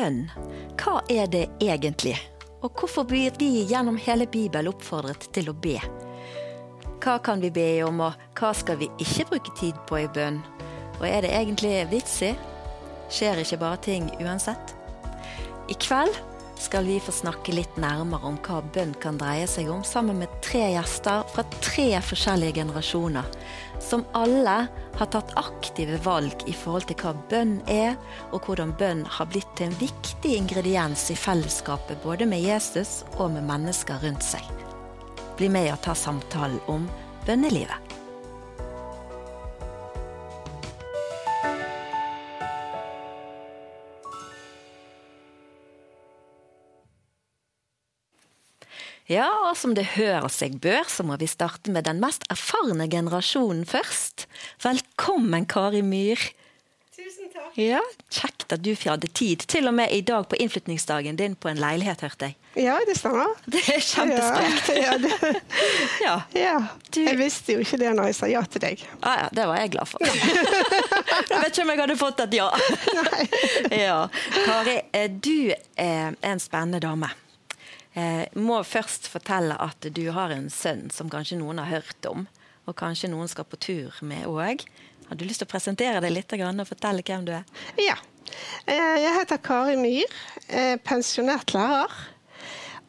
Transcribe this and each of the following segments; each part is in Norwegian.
bønn, hva er det egentlig? Og hvorfor blir vi gjennom hele Bibelen oppfordret til å be? Hva kan vi be om, og hva skal vi ikke bruke tid på i bønn? Og er det egentlig vits i? Skjer ikke bare ting uansett? I kveld skal vi få snakke litt nærmere om hva bønn kan dreie seg om, sammen med tre gjester fra tre forskjellige generasjoner, som alle har tatt aktive valg i forhold til hva bønn er, og hvordan bønn har blitt til en viktig ingrediens i fellesskapet både med Jesus og med mennesker rundt seg. Bli med og ta samtalen om bønnelivet. Ja, og som det hører seg bør, så må vi starte med den mest erfarne generasjonen først. Velkommen, Kari Myhr. Tusen takk. Ja, Kjekt at du hadde tid, til og med i dag på innflytningsdagen din på en leilighet, hørte jeg. Ja, det stemmer. Det er kjempesprekt. Ja, ja, det, Ja. ja. Jeg visste jo ikke det når jeg sa ja til deg. Ah, ja, det var jeg glad for. jeg vet ikke om jeg hadde fått et ja. ja. Kari, eh, du er en spennende dame. Eh, må først fortelle at du har en sønn som kanskje noen har hørt om, og kanskje noen skal på tur med òg. Har du lyst til å presentere deg litt og fortelle hvem du er? Ja. Eh, Jeg heter Kari Myhr, er pensjonert lærer.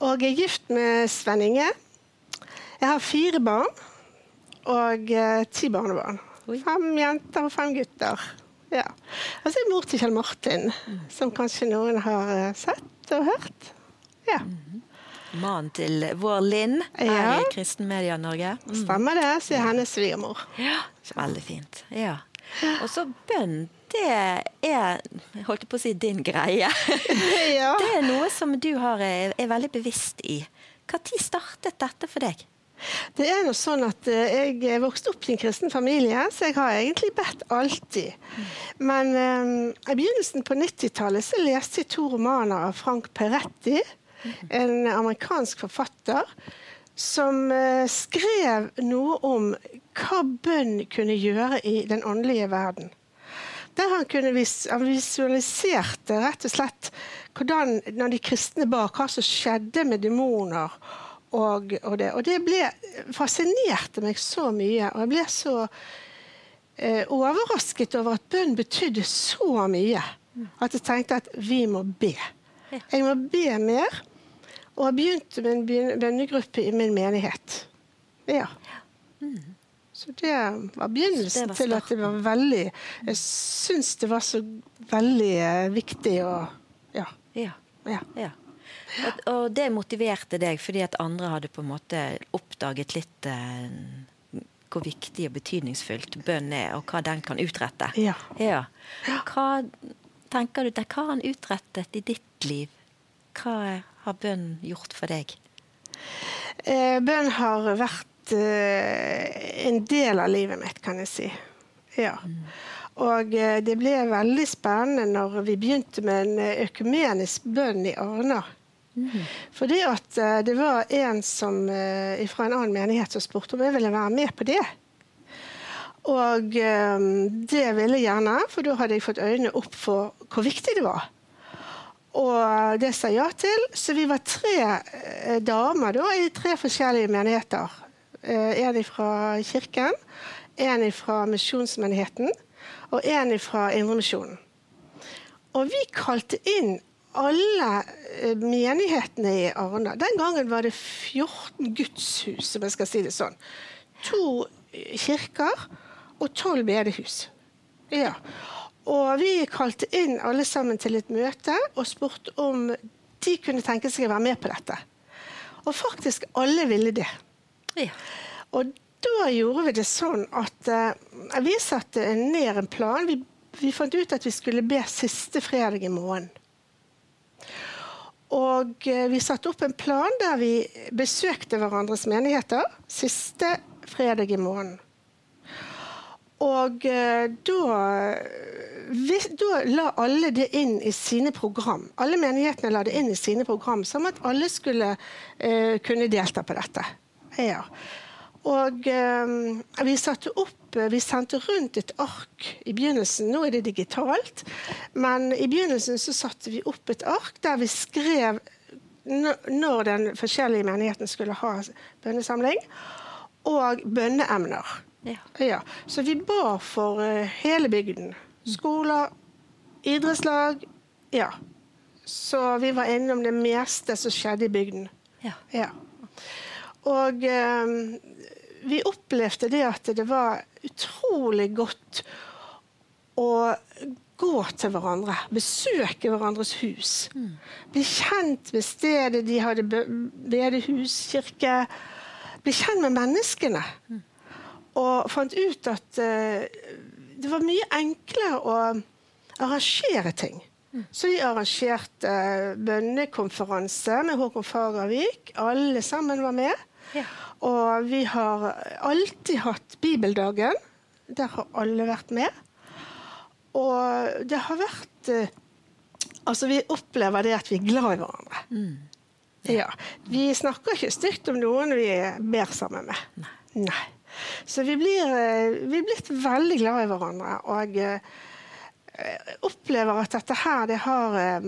Og er gift med Sven Inge. Jeg har fire barn og eh, ti barnebarn. Fem jenter og fem gutter. Ja. Og så er jeg mor til Kjell Martin, som kanskje noen har eh, sett og hørt. Ja. Mannen til vår Linn her i Kristen Media Norge. Stemmer det, sier hennes svigermor. Ja, veldig fint. Ja. Og så bønn, det er jeg holdt på å si din greie. Ja. Det er noe som du har, er, er veldig bevisst i. Når startet dette for deg? Det er noe sånn at eh, jeg vokste opp i en kristen familie, så jeg har egentlig bedt alltid. Men um, i begynnelsen på 90-tallet så leste jeg to romaner av Frank Peretti, en amerikansk forfatter, som eh, skrev noe om hva bønn kunne gjøre i den åndelige verden. Der han kunne vis han visualiserte rett og slett hvordan, når de kristne ba, hva som skjedde med demoner. Og, og, det. og det ble, fascinerte meg så mye, og jeg ble så eh, overrasket over at bønn betydde så mye. At jeg tenkte at vi må be. Jeg må be mer. Og har begynt med en bønnegruppe i min menighet. Ja. Så det var begynnelsen Det var til at det var veldig Jeg syns det var så veldig eh, viktig å Ja. Ja. ja. ja. Og, og det motiverte deg fordi at andre hadde på en måte oppdaget litt eh, hvor viktig og betydningsfullt bønn er, og hva den kan utrette. Ja. Ja. Hva tenker du, hva har han utrettet i ditt liv? Hva har bønn gjort for deg? Eh, bønn har vært eh, en del av livet mitt, kan jeg si. Ja. Og eh, det ble veldig spennende når vi begynte med en økumenisk bønn i Arna. Fordi at det var en som, fra en annen menighet som spurte om jeg ville være med på det. Og det ville jeg gjerne, for da hadde jeg fått øynene opp for hvor viktig det var. Og det sa ja til. Så vi var tre eh, damer da, i tre forskjellige menigheter. Eh, en fra kirken, en fra misjonsmenigheten og en fra Indremisjonen. Og vi kalte inn alle eh, menighetene i Arna. Den gangen var det 14 gudshus, om jeg skal si det sånn. To kirker og tolv bedehus. Ja. Og vi kalte inn alle sammen til et møte og spurte om de kunne tenke seg å være med på dette. Og faktisk alle ville det. Ja. Og da gjorde vi det sånn at uh, vi satte ned en plan. Vi, vi fant ut at vi skulle be siste fredag i måneden. Og uh, vi satte opp en plan der vi besøkte hverandres menigheter siste fredag i måneden. Og eh, da, da la alle det inn i sine program. Alle menighetene la det inn i sine program, som at alle skulle uh, kunne delta på dette. Ja. Og eh, vi satte opp Vi sendte rundt et ark i begynnelsen. Nå er det digitalt. Men i begynnelsen så satte vi opp et ark der vi skrev når den forskjellige menigheten skulle ha bønnesamling, og bønneemner. Ja. Ja. Så vi ba for eh, hele bygden. Skoler, idrettslag. Ja. Så vi var innom det meste som skjedde i bygden. Ja. Ja. Og eh, vi opplevde det at det var utrolig godt å gå til hverandre. Besøke hverandres hus. Bli kjent med stedet de hadde be- bedehus, kirke. Bli kjent med menneskene. Og fant ut at eh, det var mye enklere å arrangere ting. Så vi arrangerte eh, bønnekonferanse med Håkon Fagervik. Alle sammen var med. Ja. Og vi har alltid hatt Bibeldagen. Der har alle vært med. Og det har vært eh, Altså, vi opplever det at vi er glad i hverandre. Ja. Vi snakker ikke stygt om noen vi ber sammen med. Nei. Så vi blir, eh, vi er blitt veldig glad i hverandre. Og eh, opplever at dette her, det har eh,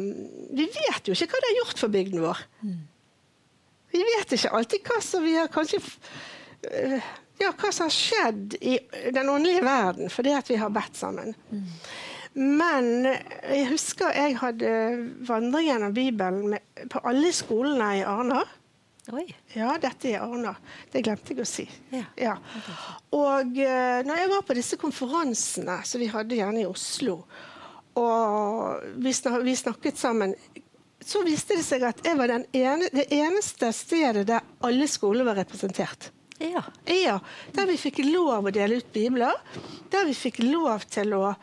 Vi vet jo ikke hva det har gjort for bygden vår. Vi vet ikke alltid hva som vi har kanskje ja, hva som har skjedd i den åndelige verden fordi at vi har bedt sammen. Men jeg husker jeg hadde vandring gjennom Bibelen med, på alle skolene i Arna. Oi. Ja, dette er Arna. Det glemte jeg å si. Ja. Og eh, når jeg var på disse konferansene som vi hadde gjerne i Oslo, og vi, snak, vi snakket sammen, så viste det seg at jeg var den ene, det eneste stedet der alle skoler var representert. Ja. Ja, der vi fikk lov å dele ut bibler. Der vi fikk lov til å,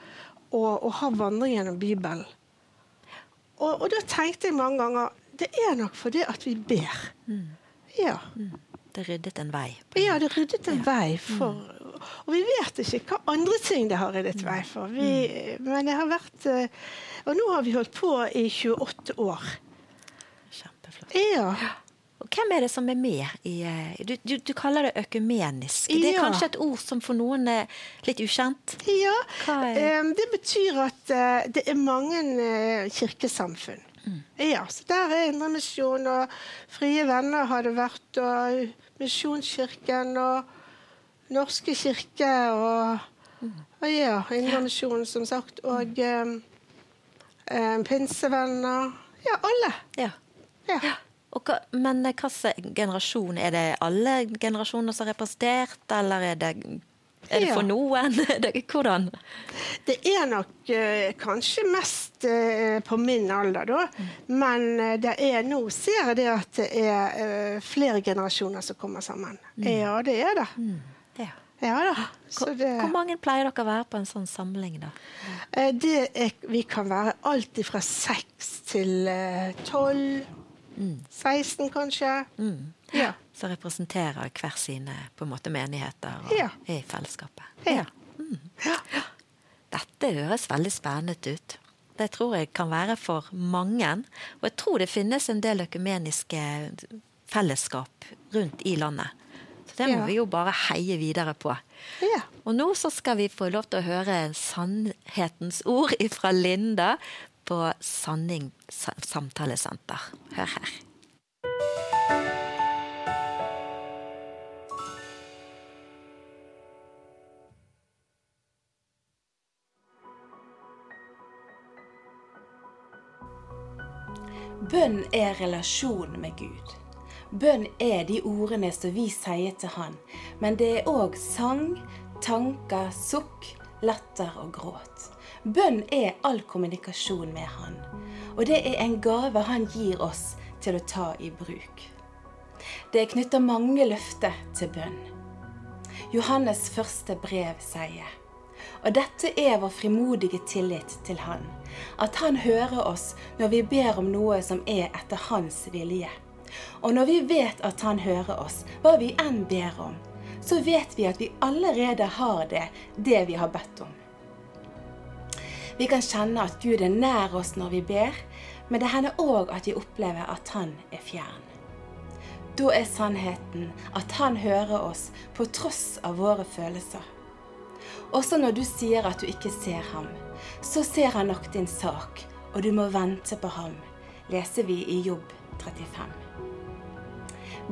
å, å ha vandring gjennom Bibelen. Og, og da tenkte jeg mange ganger det er nok fordi at vi ber. Ja. Det ryddet en vei. ja, det ryddet en vei for Og vi vet ikke hva andre ting det har ryddet vei for. Vi, Men det har vært eh, Og nå har vi holdt på i 28 år. Kjempeflott. Ja. Og hvem er det som er med i eh, Du, du, du kaller det økumenisk. Det er Ja. kanskje et ord som for noen er litt ukjent? Ja, eh, det betyr at det er mange kirkesamfunn. Ja, så Der er Indremisjon og Frie Venner har det vært, og Misjonskirken og Norske kirke og, og ja, Indremisjonen, som sagt. Og um, eh, Pinsevenner. Ja, alle. Ja. Ja. Og hva, men hvilken generasjon? Er det alle generasjoner som er representert, eller er det, er det for noen? Hvordan? Det er nok eh, kanskje mest eh, på min alder, da. Men eh, det er nå ser jeg det at det er flere generasjoner som kommer sammen. Ja, det er det. Ja. Ja da. Det, hvor mange pleier dere å være på en sånn samling, da? det er, vi kan være alt fra seks til eh, tolv. 16, kanskje. Ja. Som representerer hver sine på en måte, menigheter og Ja. i fellesskapet. Ja. ja. Dette høres veldig spennende ut. Det tror jeg kan være for mange. Og jeg tror det finnes en del økumeniske fellesskap rundt i landet. Så det må vi jo bare heie videre på. ja. Og nå så skal vi få lov til å høre sannhetens ord fra Linda på Sanning sa- samtalesenter. Hør her. Bønn er relasjon med Gud. Bønn er de ordene som vi sier til Han, men det er òg sang, tanker, sukk, latter og gråt. Bønn er all kommunikasjon med Han, og det er en gave Han gir oss til å ta i bruk. Det er knytta mange løfter til bønn. Johannes første brev sier og dette er vår frimodige tillit til Han, at Han hører oss når vi ber om noe som er etter Hans vilje. Og når vi vet at Han hører oss, hva vi enn ber om, så vet vi at vi allerede har det, det vi har bedt om. Vi kan kjenne at Gud er nær oss når vi ber, men det hender òg at vi opplever at Han er fjern. Da er sannheten at han hører oss på tross av våre følelser. Også når du sier at du ikke ser ham, så ser han nok din sak, og du må vente på ham, leser vi i Jobb 35.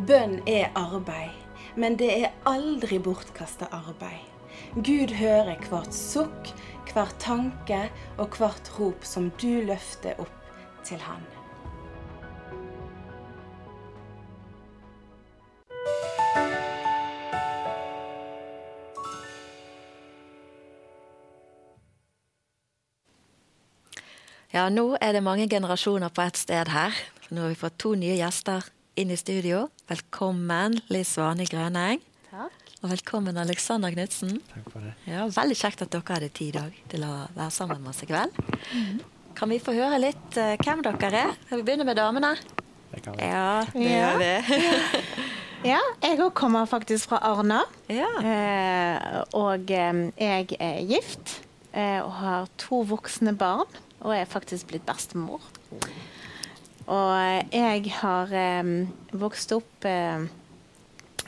Bønn er arbeid, men det er aldri bortkasta arbeid. Gud hører hvert sukk, hver tanke og hvert rop som du løfter opp til Han. Ja, nå er det mange generasjoner på ett sted her. Nå har vi fått to nye gjester inn i studio. Velkommen, Liss Svane Grøneng. Takk. Og velkommen, Alexander Knutsen. Takk for det. Ja, veldig kjekt at dere hadde tid i dag til å være sammen med oss i kveld. Kan vi få høre litt uh, hvem dere er? Vi begynne med damene? Det kan vi. Ja, det Ja. gjør vi. Ja, jeg òg kommer faktisk fra Arna. ja. Eh, og eh, jeg er gift eh, og har to voksne barn. Og er faktisk blitt bestemor. Og eh, jeg har eh, vokst opp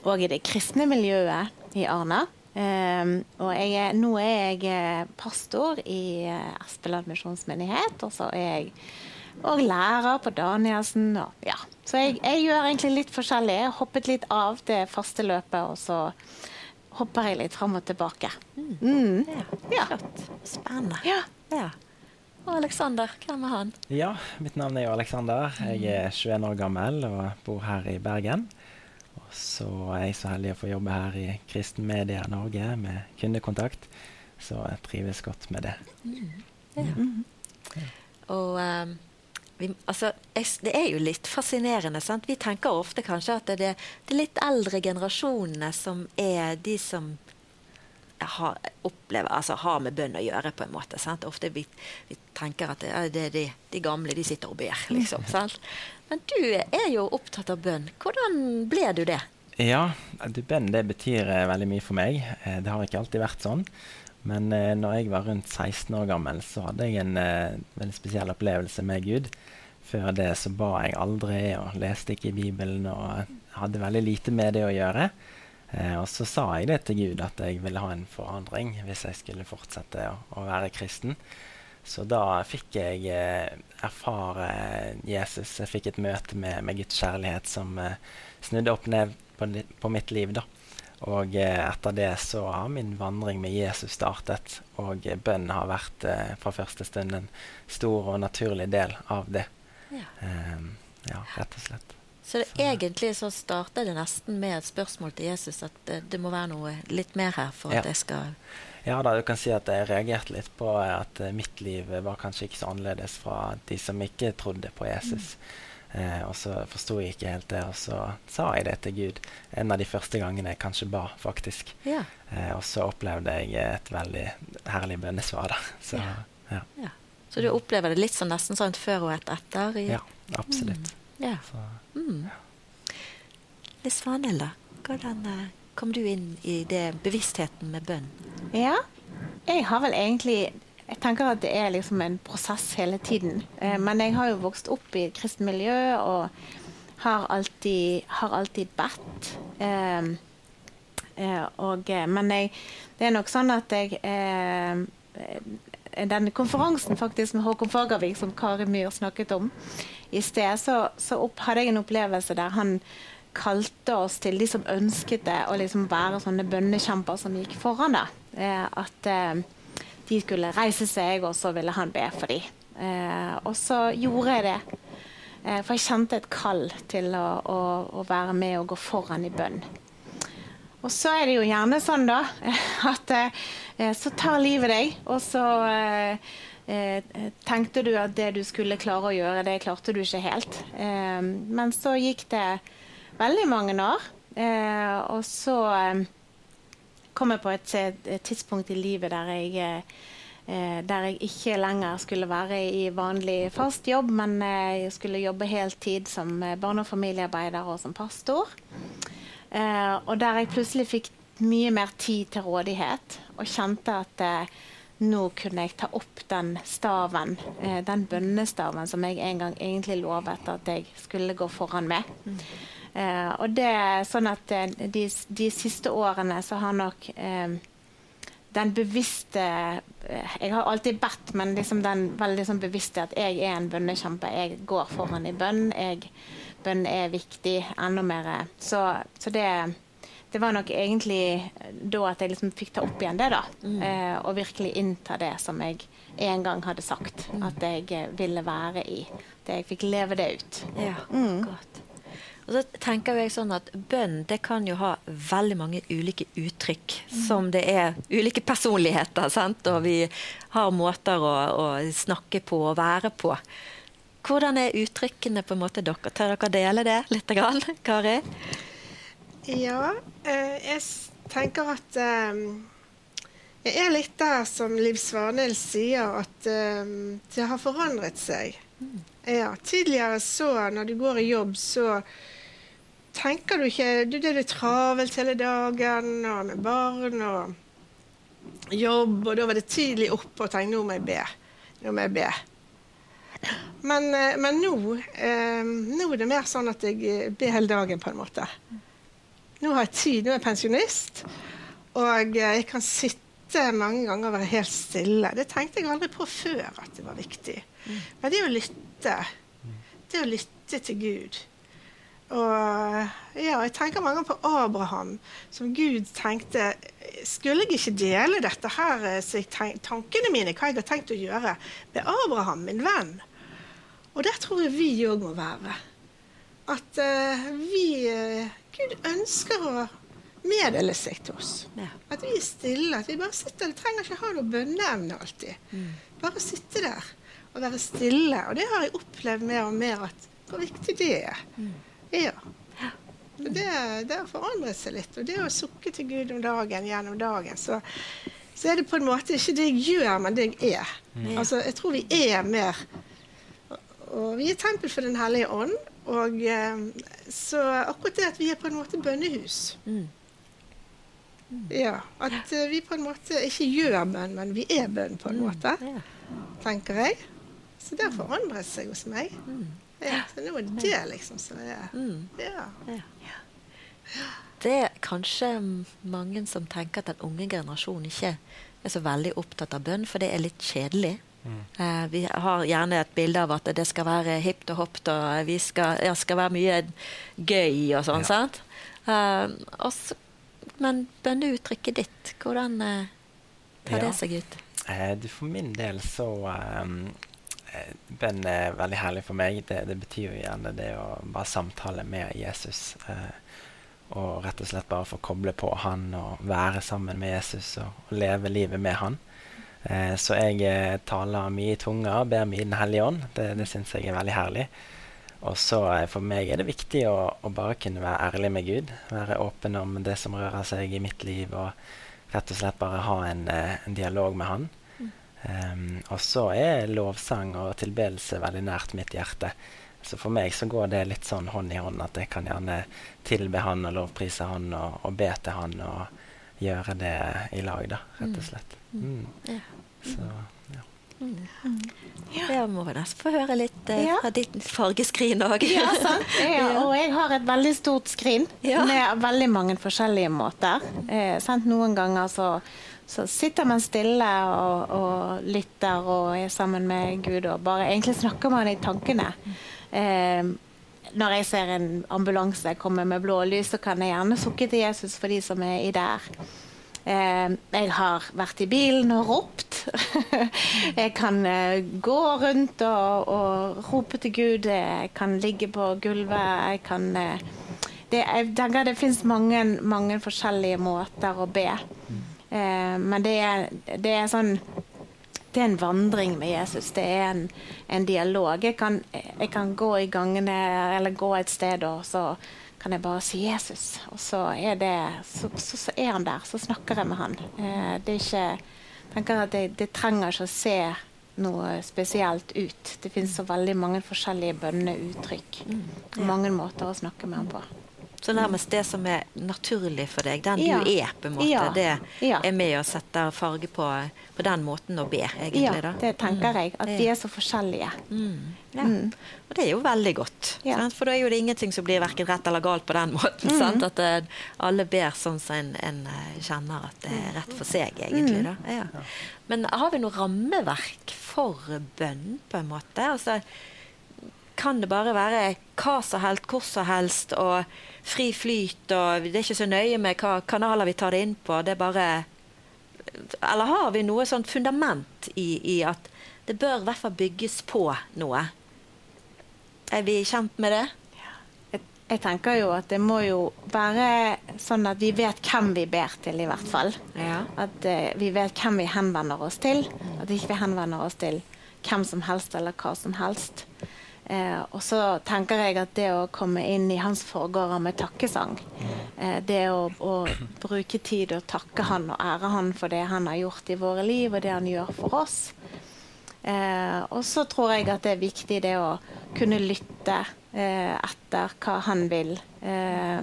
òg i det kristne miljøet i Arna. Um, og jeg er, nå er jeg eh, pastor i eh, Espeland misjonsmenighet, og så er jeg og lærer på Danielsen. Og, ja. Så jeg, jeg gjør egentlig litt forskjellig. Jeg hoppet litt av det faste løpet, og så hopper jeg litt fram og tilbake. Mm. ja. Ja. Flott. Spennende. Ja. Ja. Og Alexander, hvem er han? Ja, mitt navn er jo Alexander. Jeg er 21 år gammel og bor her i Bergen. Så er jeg så heldig å få jobbe her i Kristen Media Norge med kundekontakt. Så jeg trives godt med det. Og um, vi, altså, jeg, det er jo litt fascinerende. Sant? Vi tenker ofte kanskje at det er det, det litt eldre generasjonene som er de som har, opplever, altså, har med bønn å gjøre, på en måte. Sant? Ofte vi, vi tenker at det, ja, det er de, de gamle, de sitter og ber, liksom. sant? Men du er jo opptatt av bønn. Hvordan ble du det? Ja, du, bønn det betyr eh, veldig mye for meg. Eh, det har ikke alltid vært sånn. Men eh, når jeg var rundt 16 år gammel, så hadde jeg en eh, veldig spesiell opplevelse med Gud. Før det så ba jeg aldri og leste ikke i Bibelen og hadde veldig lite med det å gjøre. Eh, og så sa jeg det til Gud, at jeg ville ha en forandring hvis jeg skulle fortsette å, å være kristen. Så da fikk jeg eh, erfare Jesus. Jeg fikk et møte med, med Guds kjærlighet som eh, snudde opp ned på, på mitt liv. da. Og eh, etter det så har min vandring med Jesus startet. Og eh, bønn har vært eh, fra første stund en stor og naturlig del av det. Ja. Ja, rett og slett. Så det, egentlig så starter det nesten med et spørsmål til Jesus at det, det må være noe litt mer her for Ja. at jeg skal Ja da, du kan si at jeg reagerte litt på at eh, mitt liv var kanskje ikke så annerledes fra de som ikke trodde på Jesus. Eh, og så forsto jeg ikke helt det, og så sa jeg det til Gud. En av de første gangene jeg kanskje ba, faktisk. Ja. Eh, og så opplevde jeg et veldig herlig bønnesvar, da. Så Ja. ja. Så du opplever det litt sånn nesten sånn før og et etter? I, ja absolutt. ja. Så, Mm. Litt Svanhild. Hvordan eh, kom du inn i det bevisstheten med bønn? Ja, jeg har vel egentlig Jeg tenker at det er liksom en prosess hele tiden. Eh, men jeg har jo vokst opp i et kristent miljø og har alltid, har alltid bedt. Eh, og, men jeg, det er nok sånn at jeg Denne konferansen faktisk med Håkon Fagervik, som Kari Myhr snakket om i sted, så, så opp, hadde jeg en opplevelse der han kalte oss til de som ønsket det, å liksom være sånne bønnekjemper som gikk foran. da. Eh, at eh, de skulle reise seg, og så ville han be for dem. Eh, og så gjorde jeg det. Eh, for jeg kjente et kall til å, å, å være med og gå foran i bønn. Og så er det jo gjerne sånn, da, at eh, så tar livet deg, og så eh, tenkte du at det du skulle klare å gjøre, det klarte du ikke helt. Eh, men så gikk det veldig mange år, eh, og så eh, kom jeg på et, tidspunkt i livet der jeg eh, der jeg ikke lenger skulle være i vanlig fast jobb, men eh, jeg skulle jobbe heltid som eh, barne- og familiearbeider og som pastor. Eh, og der jeg plutselig fikk mye mer tid til rådighet og kjente at eh, nå kunne jeg ta opp den staven, eh, den bønnestaven som jeg en gang egentlig lovet at jeg skulle gå foran med. Eh, og det er sånn at eh, de, de siste årene så har nok eh, den bevisste eh, Jeg har alltid bedt, men liksom den veldig sånn bevisste at jeg er en bønnekjempe. Jeg går foran i bønn. Jeg, bønn er viktig. Enda mer. Så, så det, det var nok egentlig da at jeg liksom fikk ta opp igjen det, da. Mm. Eh, og virkelig innta det som jeg en gang hadde sagt at jeg ville være i. Det jeg fikk leve det ut. Ja, mm. godt. Og så tenker jeg sånn at Bønn det kan jo ha veldig mange ulike uttrykk. Mm. Som det er ulike personligheter. Sant? Og vi har måter å, å, snakke på og være på. Hvordan er uttrykkene på en måte dere? Tør dere dele det litt, grann, Kari? Ja, eh, jeg tenker at um, jeg er litt der som Liv Svanhild sier, at um, det har forandret seg. Mm. Ja, tidligere så, når du går i jobb, så tenker du ikke du, Det er travelt hele dagen og med barn og jobb, og da var det tidlig opp og tenkte nå må jeg be. Nå må jeg be. Men, eh, men nå, eh, nå, er det mer sånn at jeg eh, ber hele dagen, på en måte. Nå har jeg tid. Nå er jeg pensjonist, og jeg kan sitte mange ganger og være helt stille. Det tenkte jeg aldri på før at det var viktig. Men det å lytte, det å lytte til Gud og ja, jeg tenker mange på Abraham, som Gud tenkte Skulle jeg ikke dele dette her, eh, tankene mine, hva jeg har tenkt å gjøre, med Abraham, min venn? Og der tror jeg vi òg må være. At uh, vi uh, Gud ønsker å meddele seg til oss. Ja. At vi er stille. At vi bare sitter. Vi trenger ikke ha noe bønneevne alltid. Mm. Bare sitte der og være stille. Og det har jeg opplevd mer og mer at hvor viktig det er. Mm. Ja. Det, det har forandret seg litt. Og det å sukke til Gud om dagen gjennom dagen, så, så er det på en måte ikke det jeg gjør, men det jeg er. Mm. Altså, jeg tror vi er mer Og vi er tempel for Den hellige ånd. Og eh, så akkurat det at vi er på en måte bønnehus. Mm. Mm. Ja. At uh, vi på en måte ikke gjør bønn, men vi er bønn, på en mm. måte. Tenker jeg. Så det har forandret seg hos meg. Mm. Ja, så nå er det det liksom som er mm. ja. ja. Det er kanskje mange som tenker at den unge generasjonen ikke er så veldig opptatt av bønn, for det er litt kjedelig. Mm. Uh, vi har gjerne et bilde av at det skal være hipt og hopt, og vi skal, ja, skal være mye gøy og sånn. Ja. sant? Uh, også, men bønneuttrykket ditt, hvordan uh, tar det seg ut? for min del så um, Eh, bønn er veldig herlig for meg. Det, det, betyr jo gjerne det å bare samtale med Jesus. Eh, og rett og slett bare få koble på han og være sammen med Jesus og, og leve livet med han. Eh, så jeg eh, taler mye i tunga, ber mye i Den hellige ånd. Det, det syns jeg er veldig herlig. Og så eh, for meg er det viktig å, å, bare kunne være ærlig med Gud. Være åpen om det som rører seg i mitt liv, og rett og slett bare ha en, eh, en dialog med han. Um, og så er lovsang og tilbedelse veldig nært mitt hjerte. Så for meg så går det litt sånn hånd i hånd at jeg kan gjerne tilbe han og lovprise han og, og be til han og gjøre det i lag, da, rett og mm. slett. Mm. Ja. Så, ja. Mm. Ja. Jeg må nesten få høre litt eh, fra ditt fargeskrin òg. Ja, sant. Ja, og jeg har et veldig stort skrin med veldig mange forskjellige måter. Eh, Noen ganger så så sitter man stille og, og, lytter og er sammen med Gud og bare egentlig snakker man i tankene. Eh, når jeg ser en ambulanse komme med blå lys, så kan jeg gjerne sukke til Jesus for de som er i der. Eh, jeg har vært i bilen og ropt. jeg kan eh, gå rundt og, og, rope til Gud. Jeg kan ligge på gulvet. Jeg kan eh, det, jeg tenker det finnes mange, mange forskjellige måter å be. Men det er, det er, sånn det er en vandring med Jesus. Det er en, en dialog. Jeg kan, jeg kan, gå i gangene eller gå et sted, og så kan jeg bare si 'Jesus'. Og så er, det, så, så, så er han der. Så snakker jeg med han. Eh, det er ikke tenker at det, det trenger ikke å se noe spesielt ut. Det finnes så veldig mange forskjellige bønneuttrykk. Mm. Mange måter å snakke med han på. Så nærmest det som er naturlig for deg, den Ja. du er, på en måte, Ja. det Ja. er med å sette farge på, på den måten å be, egentlig. Ja, da. det tenker jeg. At vi Ja. er så forskjellige. Mm. Ja. Mm. Og det er jo veldig godt. Ja. For da er jo det ingenting som blir verken rett eller galt på den måten. Sant? At eh, alle ber sånn som en, en eh, kjenner at det er rett for seg, egentlig. Da. Ja. Men har vi noe rammeverk for bønn, på en måte? Altså, kan det bare være hva som helst, hvor som helst, og fri flyt, og det er ikke så nøye med hva kanaler vi tar det inn på. Det er bare Eller har vi noe sånt fundament i, i at det bør i hvert fall bygges på noe? Er vi kjent med det? Jeg, tenker jo at det må jo være sånn at vi vet hvem vi ber til, i hvert fall. Ja. At uh, vi vet hvem vi henvender oss til. At ikke vi henvender oss til hvem som helst eller hva som helst. Eh, og så tenker jeg at det å komme inn i hans forgårder med takkesang, eh, det å, å bruke tid og takke han og ære han for det han har gjort i våre liv, og det han gjør for oss. Eh, og så tror jeg at det er viktig det å kunne lytte eh, etter hva han vil. Eh,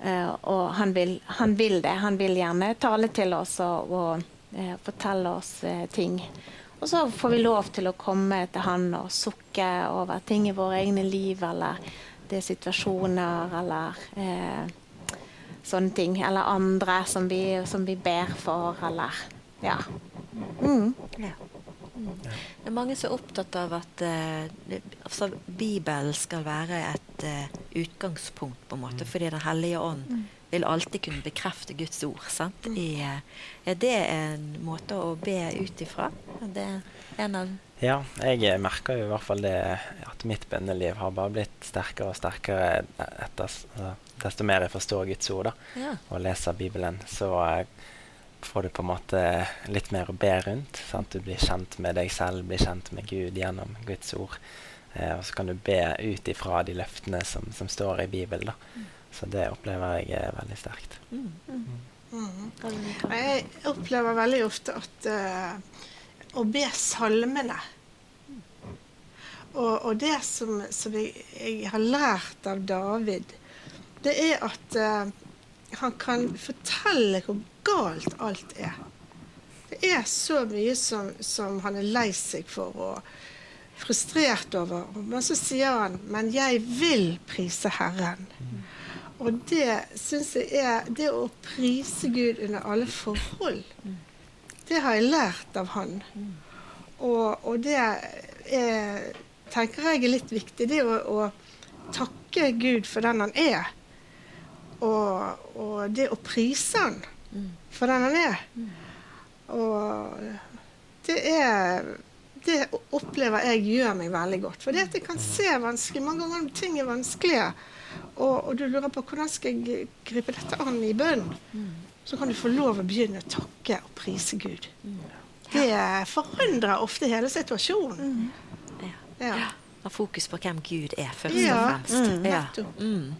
eh, og han vil, han vil det. Han vil gjerne tale til oss og, og fortelle oss ting. Og så får vi lov til å komme til han og sukke over ting i våre egne liv, eller det er situasjoner, eller eh, sånne ting. Eller andre som vi, som vi ber for, eller Ja. Mm. Ja. Det er mange som er opptatt av at eh, altså, Bibelen skal være et eh, utgangspunkt, på en måte, fordi Den hellige ånd vil alltid kunne bekrefte Guds ord. Sant? I, eh, er det en måte å be ut ifra? Er en av Ja, jeg eh, merker jo i hvert fall det at mitt bønneliv har bare blitt sterkere og sterkere etter, altså, desto mer jeg forstår Guds ord da, Ja. og leser Bibelen. Så eh, får du på en måte litt mer å be rundt. Sant? Du blir kjent med deg selv, blir kjent med Gud gjennom Guds ord. Eh, og så kan du be ut ifra de løftene som, som står i Bibelen. Da. Så det opplever jeg er veldig sterkt. Mm. Kan- Jeg opplever veldig ofte at uh, å be salmene og, og det som, som jeg, jeg har lært av David, det er at uh, han kan fortelle hvor galt alt er. Det er så mye som, som han er lei seg for og frustrert over. Men så sier han 'Men jeg vil prise Herren'. Og det syns jeg er Det å prise Gud under alle forhold, det har jeg lært av han. Og, og det er, tenker jeg er litt viktig. Det å, å takke Gud for den han er. Og, og det å prise han for den han er. Og det er Det opplever jeg gjør meg veldig godt. For det at jeg kan se vanskelig Mange ganger ting er vanskelige, og, og du lurer på hvordan skal jeg gripe dette an i bønn, så kan du få lov å begynne å takke og prise Gud. Det forandrer ofte hele situasjonen. Ja. Ja. Ha fokus på hvem Gud er, først Ja, og fremst. mm, Ja. Mm.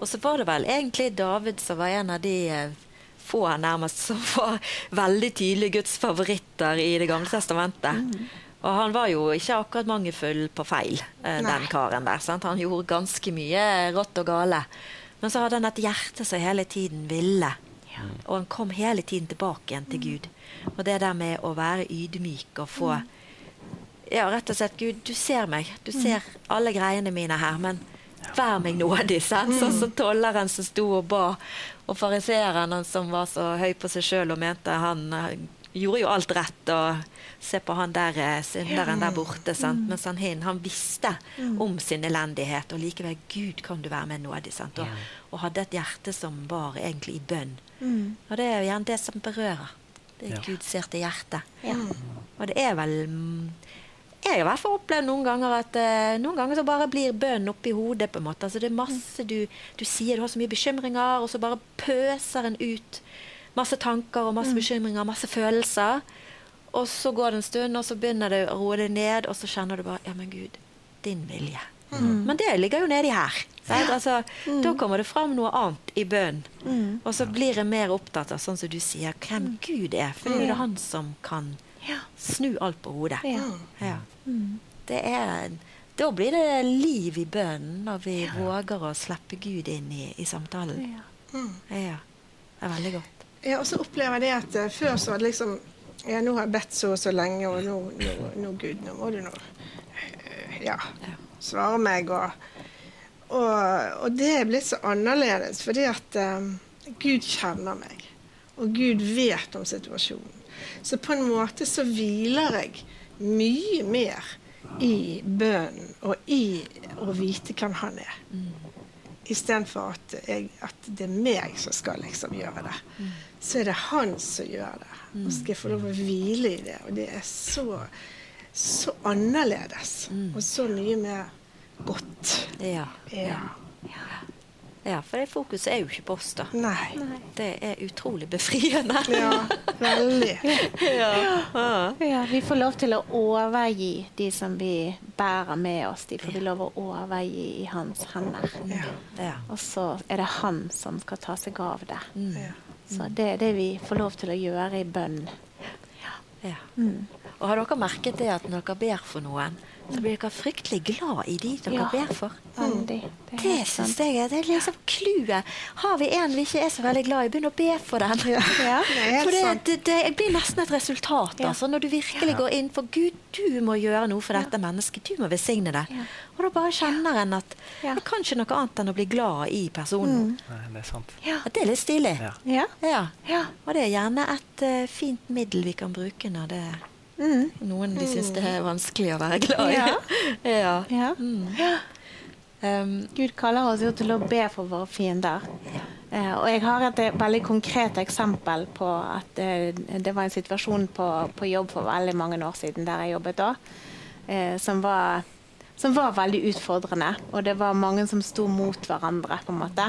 Og så var det vel egentlig David som var en av de eh, få nærmest som var veldig tydelige Guds favoritter i Det gamle testamentet. Og han var jo ikke akkurat mangelfull på feil, eh, den karen der. Sant? Han gjorde ganske mye rått og gale. Men så hadde han et hjerte som hele tiden ville. Og han kom hele tiden tilbake igjen til Gud. Og det der med å være ydmyk og få Ja, rett og slett, Gud, du ser meg. Du ser alle greiene mine her, men vær meg nådig. sant? Sånn som tolleren som sto og ba, og fariseeren som var så høy på seg sjøl og mente han eh, gjorde jo alt rett. og Se på han der eh, synderen der borte. sant? Mens han hin, han visste om sin elendighet, og likevel Gud kan du være meg nådig. sant? Og, og hadde et hjerte som var egentlig i bønn. Og det er jo gjerne det som berører. Det Ja. Gud ser til hjertet. Ja. Og det er vel mm, Jeg har i hvert fall opplevd noen ganger at uh, noen ganger så bare blir bønn oppi hodet. på en måte. Altså Det er masse du, du sier, du har så mye bekymringer, og så bare pøser en ut masse tanker og masse bekymringer, masse følelser. Og så går det en stund, og så begynner det å roe deg ned, og så kjenner du bare Ja, men Gud, din vilje. Men det ligger jo nedi her. Altså, Da kommer det fram noe annet i bønn. Og så blir jeg mer opptatt av sånn som du sier, hvem Gud er. For det er han som kan snu alt på hodet. Ja. Ja. Det, er, Da blir det liv i bønnen når vi våger å slippe Gud inn i, i samtalen. Ja. Ja, det er veldig godt. Ja, og så opplever jeg det at eh, før så var det liksom Ja, nå har jeg bedt så og så lenge, og nå, nå, nå Gud, nå må du nå eh, Ja, svare meg, og og, og det er blitt så annerledes, fordi at um, Gud kjenner meg. Og Gud vet om situasjonen. Så på en måte så hviler jeg mye mer i bønnen og i å vite hvem han er. Istedenfor at, jeg, at det er meg som skal liksom gjøre det. Så er det han som gjør det. Og skal jeg få lov å hvile i det. Og det er så, så annerledes. Og så mye mer godt. Ja. Ja. ja, for det fokuset er jo ikke på oss, da. Nei. Det er utrolig befriende. Ja, veldig. ja. Ja, vi får lov til å overgi de som vi bærer med oss. De får vi lov å overgi i hans hender. Ja. Ja. Og så er det han som skal ta seg av det. Ja. Så det er det vi får lov til å gjøre i bønn. Ja. Og har dere merket det at når dere ber for noen, blir dere fryktelig glad i de dere Ja. ber for? Veldig. Det er Det syns jeg er, det er liksom clouet. Har vi en vi ikke er så veldig glad i, begynn å be for den. Ja. Det er For det, det, det blir nesten et resultat. Ja. Altså, når du virkelig går inn for Gud, du må gjøre noe for dette mennesket. Du må velsigne det. Ja. Og da bare kjenner en at det kan ikke noe annet enn å bli glad i personen. Nei, det er sant. Ja. Det er litt stilig. Ja. Ja. Ja. Ja. Og det er gjerne et uh, fint middel vi kan bruke når det er Mm. noen de syns det er vanskelig å være glad i. Ja. ja. Ja. Mm. Um, Gud kaller oss jo til å be for våre fiender. Eh, og jeg har et eh, veldig konkret eksempel på at eh, det var en situasjon på, på jobb for veldig mange år siden der jeg jobbet da, eh, som, var, som var veldig utfordrende. Og det var mange som sto mot hverandre, på en måte.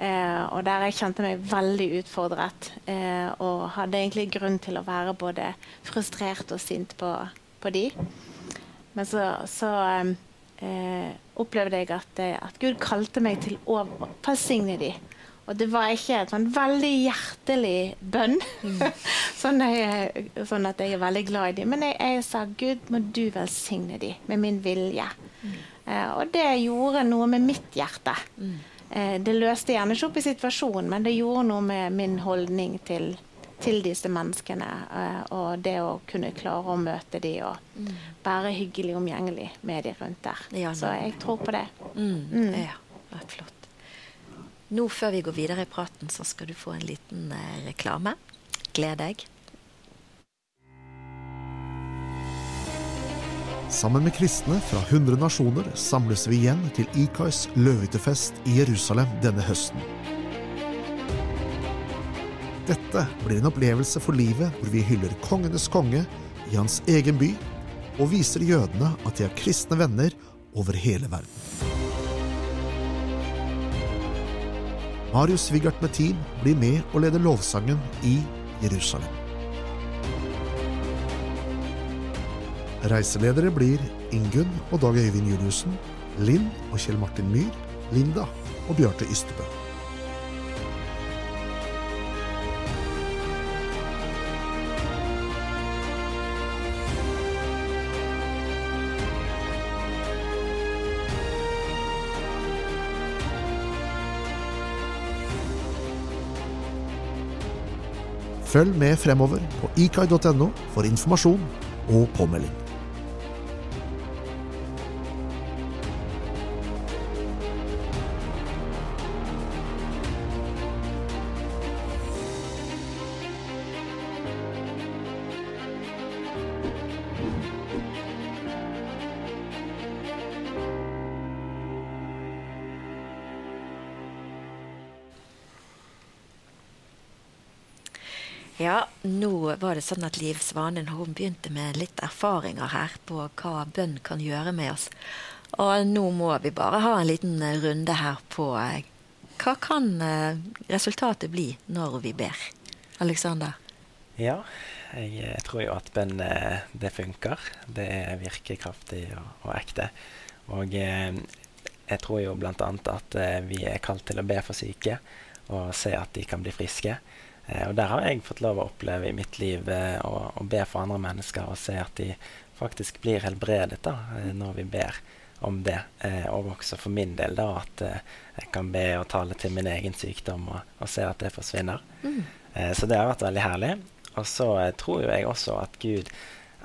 Eh, og der jeg kjente meg veldig utfordret. Eh, og hadde egentlig grunn til å være både frustrert og sint på, på de. Men så, så eh, opplevde jeg at, eh, at Gud kalte meg til å velsigne de. Og det var ikke en sånn veldig hjertelig bønn, sånn, jeg, sånn at jeg er veldig glad i dem. Men jeg, jeg sa Gud, må du velsigne de med min vilje. Eh, og det gjorde noe med mitt hjerte. Eh, det løste gjerne ikke opp i situasjonen, men det gjorde noe med min holdning til, til disse menneskene. eh, og det å kunne klare å møte de og være hyggelig omgjengelig med de rundt der. Ja, Så jeg tror på det. mm, Mm. Ja, flott. Nå før vi går videre i praten, så skal du få en liten eh, reklame. Gled deg. Sammen med kristne fra 100 nasjoner samles vi igjen til Ikais løvehyttefest i Jerusalem denne høsten. Dette blir en opplevelse for livet hvor vi hyller kongenes konge i hans egen by, og viser jødene at de har kristne venner over hele verden. Marius Svigart med team blir med og leder lovsangen i Jerusalem. Reiseledere blir Ingunn og Dag Øyvind Juliussen, Linn og Kjell Martin Myhr, Linda og Bjarte Ystebø. Følg med fremover på ikai.no for informasjon og påmelding. Det sånn at Liv Svanen hun begynte med litt erfaringer her på hva bønn kan gjøre med oss. Og nå må vi bare ha en liten runde her på eh, hva kan eh, resultatet bli når vi ber? Alexander? Ja, jeg tror jo at bønn eh, det funker. Det er virkekraftig og, og ekte. Og jeg tror jo bl.a. at vi er kalt til å be for syke og se at de kan bli friske. Eh, og der har jeg fått lov å oppleve i mitt liv eh, å, å be for andre mennesker og se at de faktisk blir helbredet da, eh, når vi ber. om det. Eh, og også for min del da at eh, jeg kan be og tale til min egen sykdom og, og se at det forsvinner. Mm. Eh, så det har vært veldig herlig. Og så tror jo jeg også at Gud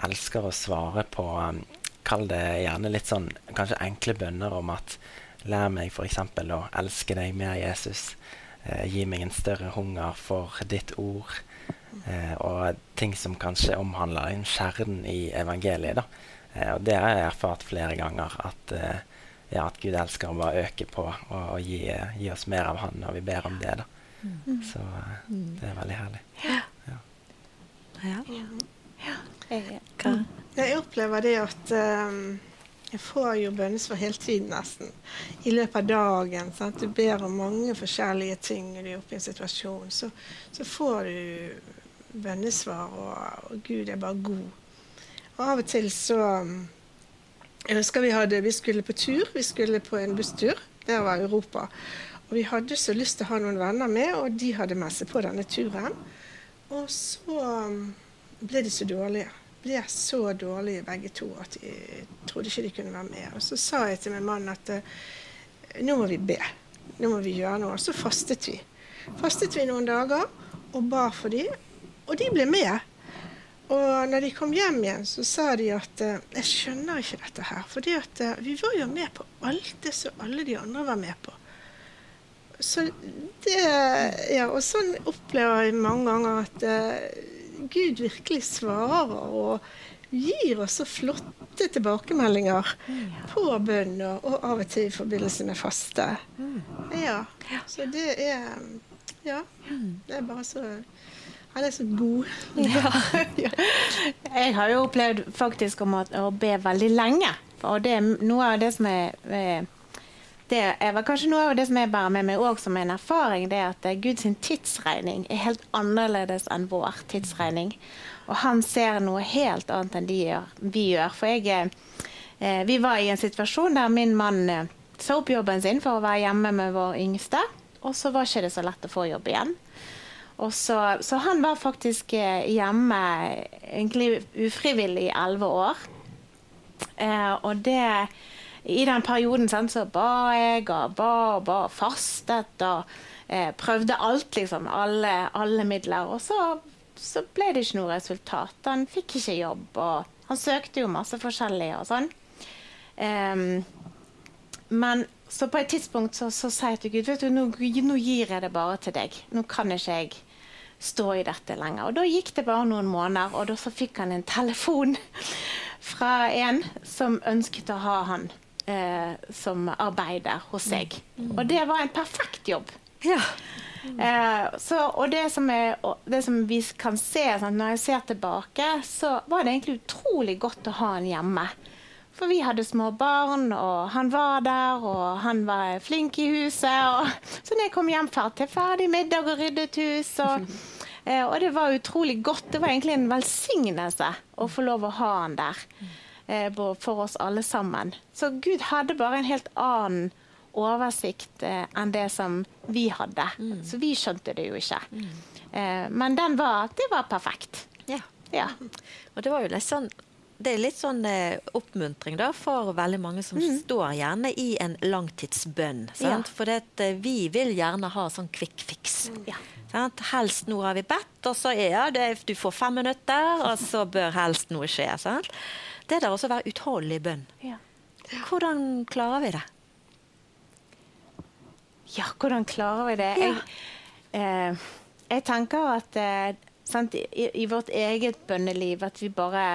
elsker å svare på um, Kall det gjerne litt sånn kanskje enkle bønner om at lær meg f.eks. å elske deg mer, Jesus. Eh, gi meg en større hunger for ditt ord. Eh, og ting som kanskje omhandler en kjernen i evangeliet. da. Eh, og det har jeg erfart flere ganger. At, eh, ja, at Gud elsker å bare øke på og, og gi, gi, oss mer av Han når vi ber om det. da. Mm. Så eh, det er veldig herlig. Ja. Ja. ja. Jeg opplever det at um, jeg får jo bønnesvar hele tiden, nesten. I løpet av dagen. Sant? Du ber om mange forskjellige ting når du er oppe i en situasjon. Så, så får du bønnesvar, og, og Gud er bare god. Og av og til så Jeg husker vi, hadde, vi skulle på tur. Vi skulle på en busstur. Det var Europa. Og vi hadde så lyst til å ha noen venner med, og de hadde messe på denne turen. Og så um, ble de så dårlige. Ble så dårlige begge to at de trodde ikke de kunne være med. Og så sa jeg til min mann at eh, nå må vi be. Nå må vi gjøre noe. Og så fastet vi. Fastet vi noen dager og ba for dem, og de ble med. Og når de kom hjem igjen, så sa de at eh, jeg skjønner ikke dette her. For vi var jo med på alt det som alle de andre var med på. Så det, ja, og sånn opplever jeg mange ganger at eh, Gud virkelig svarer og gir oss så flotte tilbakemeldinger på bønn, og, av og til i forbindelse med faste. Ja, så det er Ja. Det er bare så Han er så god. jeg har jo opplevd faktisk om å, å be veldig lenge. Og det er noe av det som er eh, det er kanskje noe av det som jeg bærer med meg også som en erfaring, det er at eh, Guds tidsregning er helt annerledes enn vår tidsregning. Og han ser noe helt annet enn gjør, vi gjør. For jeg, eh, vi var i en situasjon der min mann eh, sa opp jobben sin for å være hjemme med vår yngste, og så var ikke det så lett å få jobb igjen. Så, så, han var faktisk eh, hjemme egentlig ufrivillig i elleve år. Eh, og det i den perioden sant, så ba jeg og ba og ba, fastet og eh, prøvde alt, liksom. Alle, alle midler. Og så, så, ble det ikke noe resultat. Han fikk ikke jobb, og han søkte jo masse forskjellig og sånn. Um, men så på et tidspunkt så, så sa jeg til Gud vet du, nå, nå gir jeg det bare til deg. Nå kan ikke jeg stå i dette lenger. Og da gikk det bare noen måneder, og da så fikk han en telefon fra en som ønsket å ha han eh, som arbeider hos seg. Mm. Og det var en perfekt jobb. Ja. Eh, så, og det som, er, det som, vi kan se sånn, når jeg ser tilbake, så var det egentlig utrolig godt å ha han hjemme. For vi hadde små barn, og han var der, og han var flink i huset. Og, så når jeg kom hjem til ferdig middag og ryddet hus og, eh, og det var utrolig godt. Det var egentlig en velsignelse å få lov å ha han der eh, for oss alle sammen. Så Gud hadde bare en helt annen oversikt eh, enn det som vi hadde. Mm. Så vi skjønte det jo ikke. Mm. Eh, men den var, det var perfekt. Ja. ja. Og det var jo litt sånn det er litt sånn eh, oppmuntring da, for veldig mange som mm. står gjerne i en langtidsbønn. Ja. For det, eh, vi vil gjerne ha sånn quick fix. Mm. Ja. Helst nå har vi bedt, og så er ja, det, du får fem minutter, og så bør helst noe skje. Sant? Det der også å være utholdelig i bønn. Ja. Hvordan klarer vi det? Ja, hvordan klarer vi det? Jeg, eh, jeg, tenker at eh, sant, i, i, vårt eget bønneliv at vi bare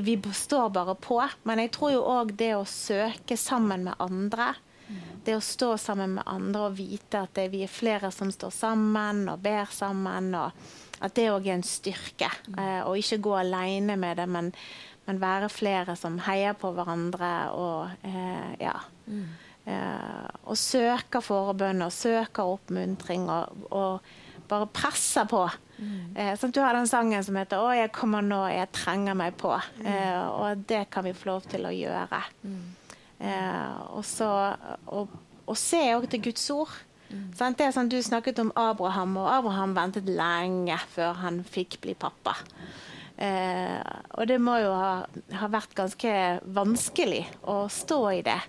vi, står bare på. Men jeg tror jo òg det å søke sammen med andre mm. det å stå sammen med andre og vite at det, vi er flere som står sammen og ber sammen. og At det òg er en styrke. Mm. Eh, og ikke gå alene med det, men, men være flere som heier på hverandre og eh, ja. Mm. Eh, og søker forbønn og søker oppmuntring og, og bare presser på. Mm. Eh, sånn, du har den sangen som heter 'Å, jeg kommer nå, jeg trenger meg på'. Mm. Eh, og det kan vi få lov til å gjøre. Mm. Eh, og så og, og se òg til Guds ord. Sånn, det er sånn, Du snakket om Abraham, og Abraham ventet lenge før han fikk bli pappa. Eh, og det må jo ha, ha vært ganske vanskelig å stå i det.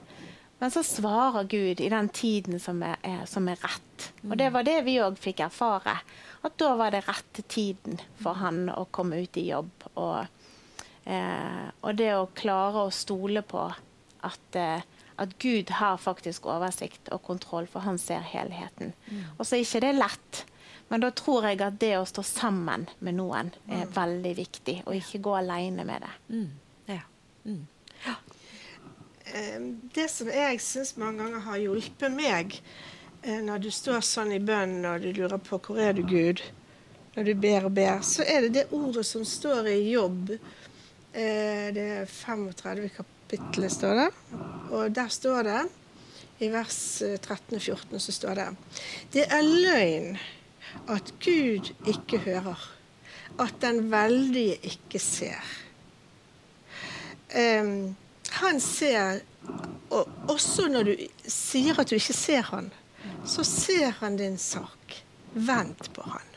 Men så svarer Gud i den tiden som er, er, som er rett. Og det var det vi òg fikk erfare. At da var det rette tiden for han å komme ut i jobb. Og, eh, og det å klare å stole på at, eh, at Gud har faktisk oversikt og kontroll, for han ser helheten. Og så er ikke det lett. Men da tror jeg at det å stå sammen med noen er veldig viktig, og ikke gå alene med det. Mm. Ja. Mm. Eh, Det som jeg syns mange ganger har hjulpet meg når du står sånn i bønn og du lurer på hvor er du Gud, når du ber og ber, så er det det ordet som står i jobb. Eh, Det er 35 kapitlet, står det. Og der står det, i vers eh, 13 og 14, så står det Det er løgn at Gud ikke hører, at den veldige ikke ser. Um, han ser Og også når du sier at du ikke ser han, så ser han din sak. Vent på han.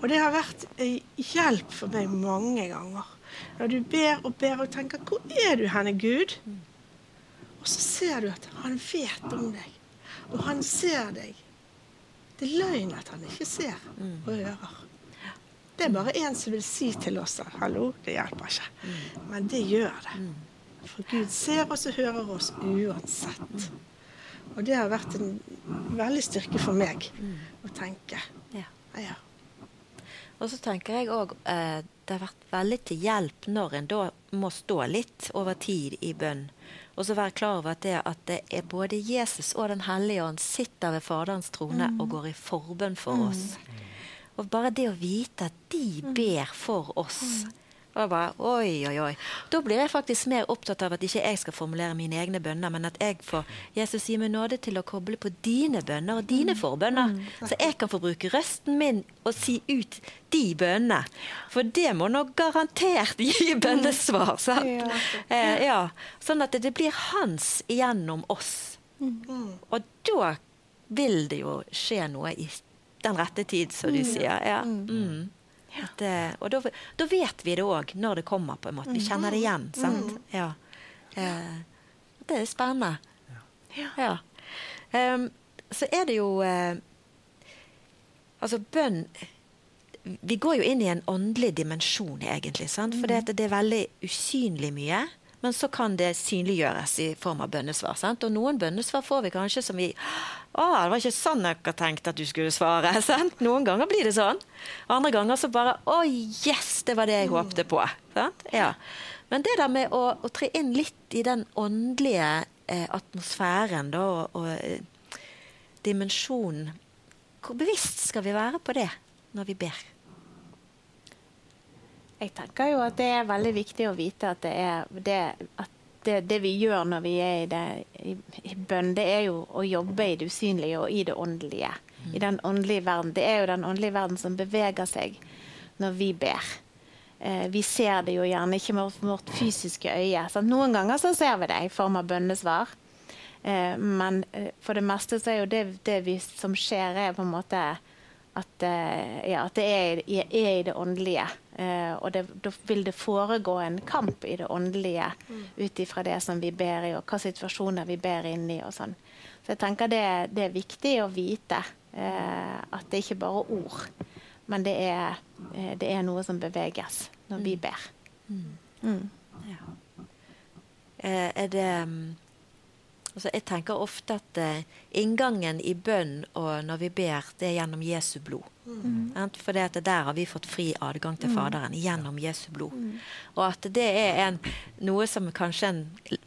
Og det har vært en hjelp for meg mange ganger. Når du ber og ber og tenker 'Hvor er du henne, Gud?' Og så ser du at han vet om deg, og han ser deg. Det er løgn at han ikke ser og hører. Det er bare én som vil si til oss at 'hallo, det hjelper ikke'. Men det gjør det. For Gud ser oss og hører oss uansett. Og det har vært en veldig styrke for meg å tenke. Ja. Ja. Og så tenker jeg òg eh, det har vært veldig til hjelp når en da må stå litt over tid i bønn. Og så være klar over at det, at det er både Jesus og Den hellige ånd sitter ved Faderens trone og går i forbønn for oss. Og bare det å vite at de ber for oss og jeg bare, oi, oi, oi. Da blir jeg faktisk mer opptatt av at ikke jeg skal formulere mine egne bønner, men at jeg får Jesus gi meg nåde til å koble på dine bønner og dine forbønner. Så jeg kan få bruke røsten min og si ut de bønnene. For det må nå garantert gi bønnesvar. sant? Eh, ja. Sånn at det blir hans gjennom oss. Og da vil det jo skje noe i den rette tid, som du sier. Ja. Mm. At, eh, og da, da vet vi det òg når det kommer, på en måte. Vi kjenner det igjen. sant? Ja. Eh, det er spennende. Ja. Um, så er det jo eh, Altså, bønn Vi går jo inn i en åndelig dimensjon, egentlig. sant? For det, det er veldig usynlig mye. Men så kan det synliggjøres i form av bønnesvar. sant? Og noen bønnesvar får vi kanskje som vi Å, det var ikke sånn jeg tenkte tenkt at du skulle svare. sant? Noen ganger blir det sånn. Andre ganger så bare Å, yes! Det var det jeg håpte på. sant? Ja. Men det der med å, å tre inn litt i den åndelige eh, atmosfæren da, og, og eh, dimensjonen Hvor bevisst skal vi være på det når vi ber? Jeg tenker jo at det er veldig viktig å vite at det er det, at det, det vi gjør når vi er i, det, i, i bønn, det er jo å jobbe i det usynlige og i det åndelige. I den åndelige verden. Det er jo den åndelige verden som beveger seg når vi ber. Eh, vi ser det jo gjerne ikke med vårt, fysiske øye. Så Noen ganger så ser vi det i form av bønnesvar. Eh, men eh, for det meste så er jo det, det vi, som skjer, er på en måte at, eh, ja, at det er, i- er i det åndelige. Eh, og det, da vil det foregå en kamp i det åndelige ut ifra det som vi ber i, og hva situasjoner vi ber inn i. og sånn. Så jeg tenker det, det er viktig å vite eh, at det ikke bare er ord, men det er, eh, det er noe som beveges når vi ber. Mm. Eh, er det mm, altså Jeg tenker ofte at eh, inngangen i bønn og når vi ber, det er gjennom Jesu blod. Mm. For det der har vi fått fri adgang til Faderen gjennom Jesu blod. Og at det er en, noe som kanskje en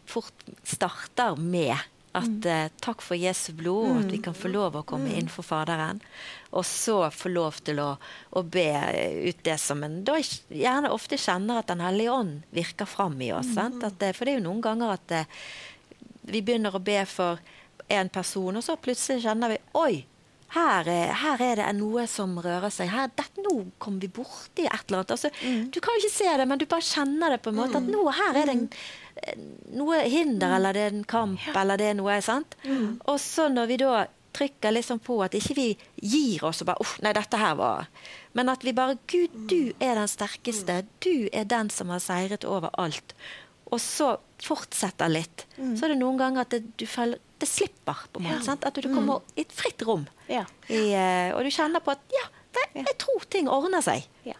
fort starter med. At eh, takk for Jesu blod, og at vi kan få lov å komme inn for Faderen. Og så få lov til å, å be ut det som en da gjerne ofte kjenner at Den hellige ånd virker fram i oss. Det- for det er jo noen ganger at eh, vi begynner å be for en person, og så plutselig kjenner vi Oi! Her er, her er det noe som rører seg. Her, det, nå kommer vi borti et eller annet. Altså, Du kan jo ikke se det, men du bare kjenner det på en måte. At nå her er det en, eh, noe hinder, eller det er en kamp, eller det er noe. sant? Og så når vi da trykker liksom på at ikke vi gir oss og bare Uff, nei, dette her var Men at vi bare Gud, du er den sterkeste. Du er den som har seiret over alt. Og så fortsetter litt. Så er det noen ganger at det, du føler, det slipper. på en måte, sant? At du kommer i et fritt rom. Ja. I, eh, og du kjenner på at ja, det, jeg tror ting ordner seg. Ja.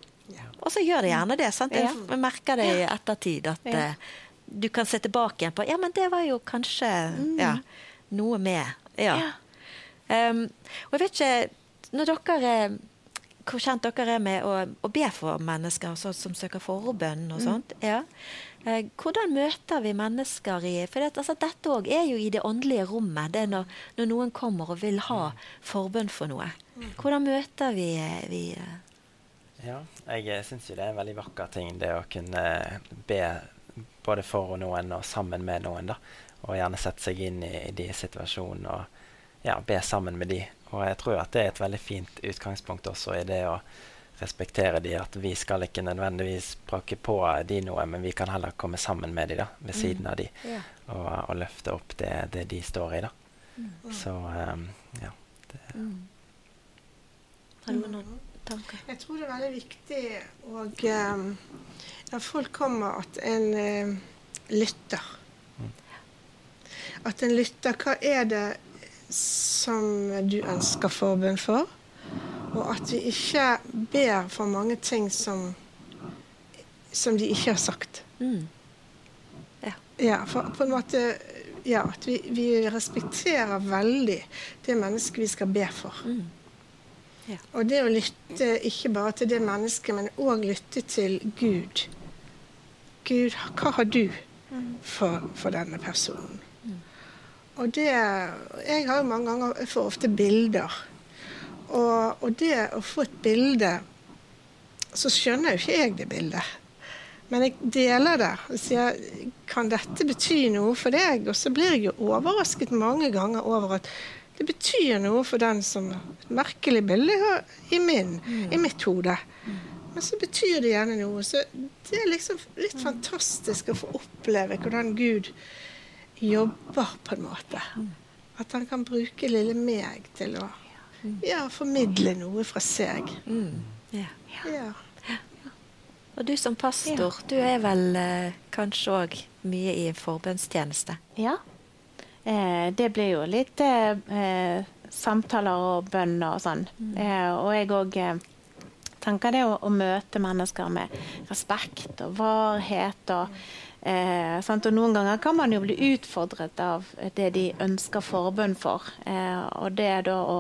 Og så gjør det gjerne det. sant? Jeg, jeg merker det i ettertid at Ja. eh, du kan se tilbake igjen på Ja, men det var jo kanskje ja, noe med Ja. Ja. Um, og jeg vet ikke Når dere er hvor kjent dere er med å, å be for mennesker så, som søker forbønn og sånt. Ja. Eh, hvordan møter vi mennesker i For det, altså, dette òg er jo i det åndelige rommet. Det er når, når noen kommer og vil ha forbønn for noe. Hvordan møter vi, vi eh, Ja, jeg syns jo det er en veldig vakker ting, det å kunne be både for noen og sammen med noen. da, Og gjerne sette seg inn i, i de situasjonene og ja, be sammen med de. Og jeg tror at det er et veldig fint utgangspunkt også i det å respektere de, at vi skal ikke nødvendigvis prake på de noe, men vi kan heller komme sammen med de da, ved siden av de, Ja. og, og løfte opp det, det de står i. da. Så um, ja. Har du noen tanker? Jeg tror det er veldig viktig og, um, når folk kommer, at en eh, lytter. At en lytter. Hva er det som du ønsker forbønn for? Og at vi ikke ber for mange ting som, som de ikke har sagt. Mm. Ja, for på en måte ja, at vi, vi respekterer veldig det mennesket vi skal be for. Ja. Og det å lytte ikke bare til det mennesket, men òg lytte til Gud. Gud, hva har du for, for denne personen? Og det Jeg har jo mange ganger for ofte bilder. Og, og det å få et bilde Så skjønner jo ikke jeg det bildet. Men jeg deler det og sier kan dette bety noe for deg? Og så blir jeg jo overrasket mange ganger over at det betyr noe for den som et merkelig bilde i, min, i mitt hode. Men så betyr det gjerne noe. Så det er liksom litt fantastisk å få oppleve hvordan Gud jobber, på en måte. At han kan bruke lille meg til å ja, formidle noe fra seg. Ja. Ja. Og du som pastor, du er vel eh, kanskje òg mye i forbønnstjeneste? Ja. Eh, det blir jo litt eh, eh, samtaler og bønner og sånn. Eh, og jeg òg eh, tenker det å, å møte mennesker med respekt og varhet og eh, sant? Og noen ganger kan man jo bli utfordret av det de ønsker forbønn for. Eh, og det da å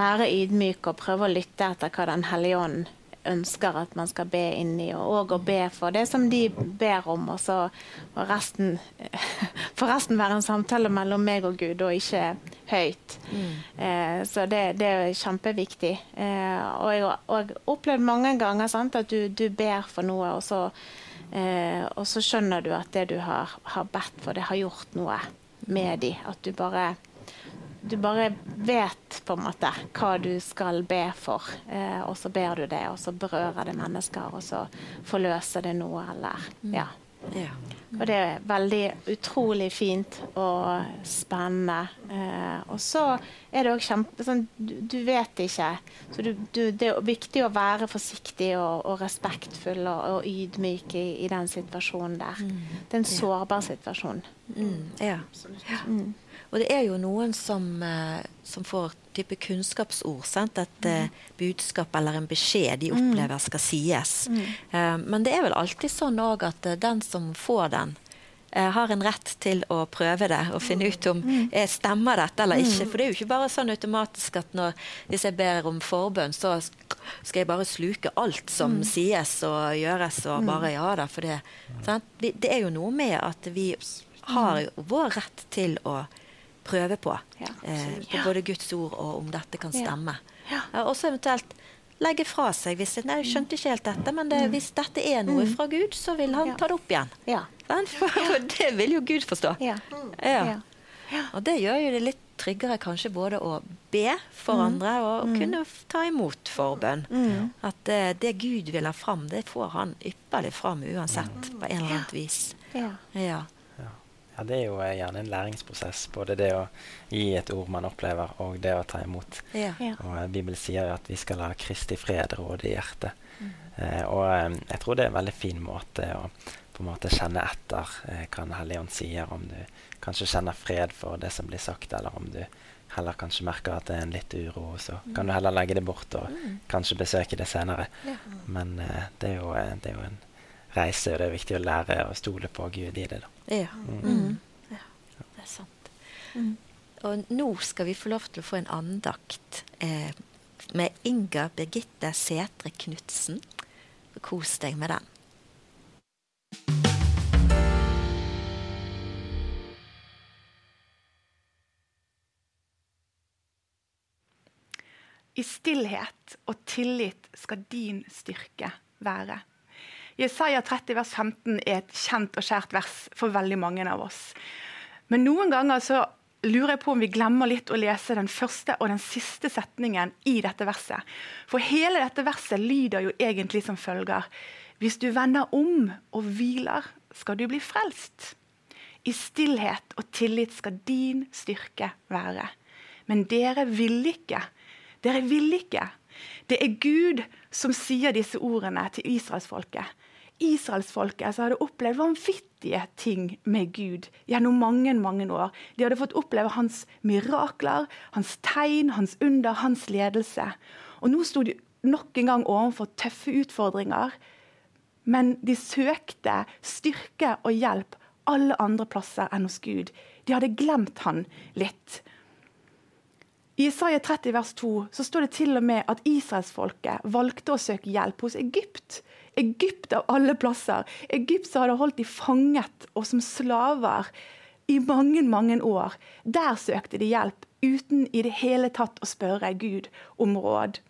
være ydmyk og prøve å lytte etter hva Den hellige ånd ønsker at man skal be inn i, og å be for det som de ber om. Og så og resten for resten være en samtale mellom meg og Gud, og ikke høyt. Eh, så det, det er kjempeviktig. Eh, og jeg har opplevd mange ganger sant, at du, du ber for noe, og så, eh, og så skjønner du at det du har, har bedt for, det har gjort noe med de. At du bare du bare vet på en måte hva du skal be for, eh, og så ber du det, og så berører det mennesker, og så forløser det noe, eller Ja. Ja. Og det er veldig utrolig fint og spennende. Eh, og så er det òg kjempe sånn, du, du vet ikke. Så du, du, det er viktig å være forsiktig og, og respektfull og, og ydmyk i, i den situasjonen der. Det er en sårbar situasjon. Mm, ja. Og det er jo noen som, eh, som får type kunnskapsord. Sant? Et mm. budskap eller en beskjed de opplever skal sies. Mm. men det er vel alltid sånn òg at eh, den som får den, eh, har en rett til å prøve det og finne ut om eh, stemmer dette eller ikke. For det er jo ikke bare sånn automatisk at når, hvis jeg ber om forbønn, så skal jeg bare sluke alt som sies og gjøres og bare ja da. For det, sant? Det er jo noe med at vi har vår rett til å prøve på. Ja, eh, på både Guds ord og om dette kan stemme. Ja. Ja. og så eventuelt legge fra seg hvis jeg, nei, jeg skjønte ikke helt dette, men det, hvis dette er noe fra Gud, så vil han Ja. ta det opp igjen. Ja. For, det vil jo Gud forstå. Ja. Ja. Ja. Og det gjør jo det litt tryggere kanskje både å be for andre og mm. kunne ta imot forbønn. At uh, det Gud vil ha fram, det får han ypperlig fram uansett, på en eller annet vis. Ja. Ja. Ja. ja, det er jo eh, gjerne en læringsprosess. Både det å gi et ord man opplever, og det å ta imot. Ja. Ja. Og eh, Bibelen sier at vi skal la Kristi fred råde i hjertet. Eh, og eh, jeg tror det er en veldig fin måte å på en måte kjenne etter eh, hva Den hellige ånd sier. Om du kanskje kjenner fred for det som blir sagt, eller om du heller kanskje merker at det er en litt uro, så kan du heller legge det bort og kanskje besøke det senere. Men eh, det, er jo, det er jo en reise, og det er viktig å lære å stole på Gud i det. da. Ja. Mm. ja. Det er sant. Og nå skal vi få lov til å få en andakt eh, med Inga Birgitte Setre Knutsen. Kos deg med den. I stillhet og tillit skal din styrke være. Jesaja 30 vers 15 er et kjent og kjært vers for veldig mange av oss. Men noen ganger så lurer jeg på om vi glemmer litt å lese den første og den siste setningen i dette verset. For hele dette verset lyder jo egentlig som følger. Hvis du vender om og hviler, skal du bli frelst. I stillhet og tillit skal din styrke være. Men dere vil ikke. Dere vil ikke. Det er Gud som sier disse ordene til israelsfolket. Israelsfolket hadde opplevd vanvittige ting med Gud gjennom mange mange år. De hadde fått oppleve hans mirakler, hans tegn, hans under, hans ledelse. Og Nå sto de nok en gang overfor tøffe utfordringer. Men de søkte styrke og hjelp alle andre plasser enn hos Gud. De hadde glemt han litt. I Isaiah 30 vers 2 så står det til og med at israelsfolket valgte å søke hjelp hos Egypt. Egypt av alle plasser. Egypt som hadde holdt de fanget og som slaver i mange, mange år. Der søkte de hjelp uten i det hele tatt å spørre Gud om råd.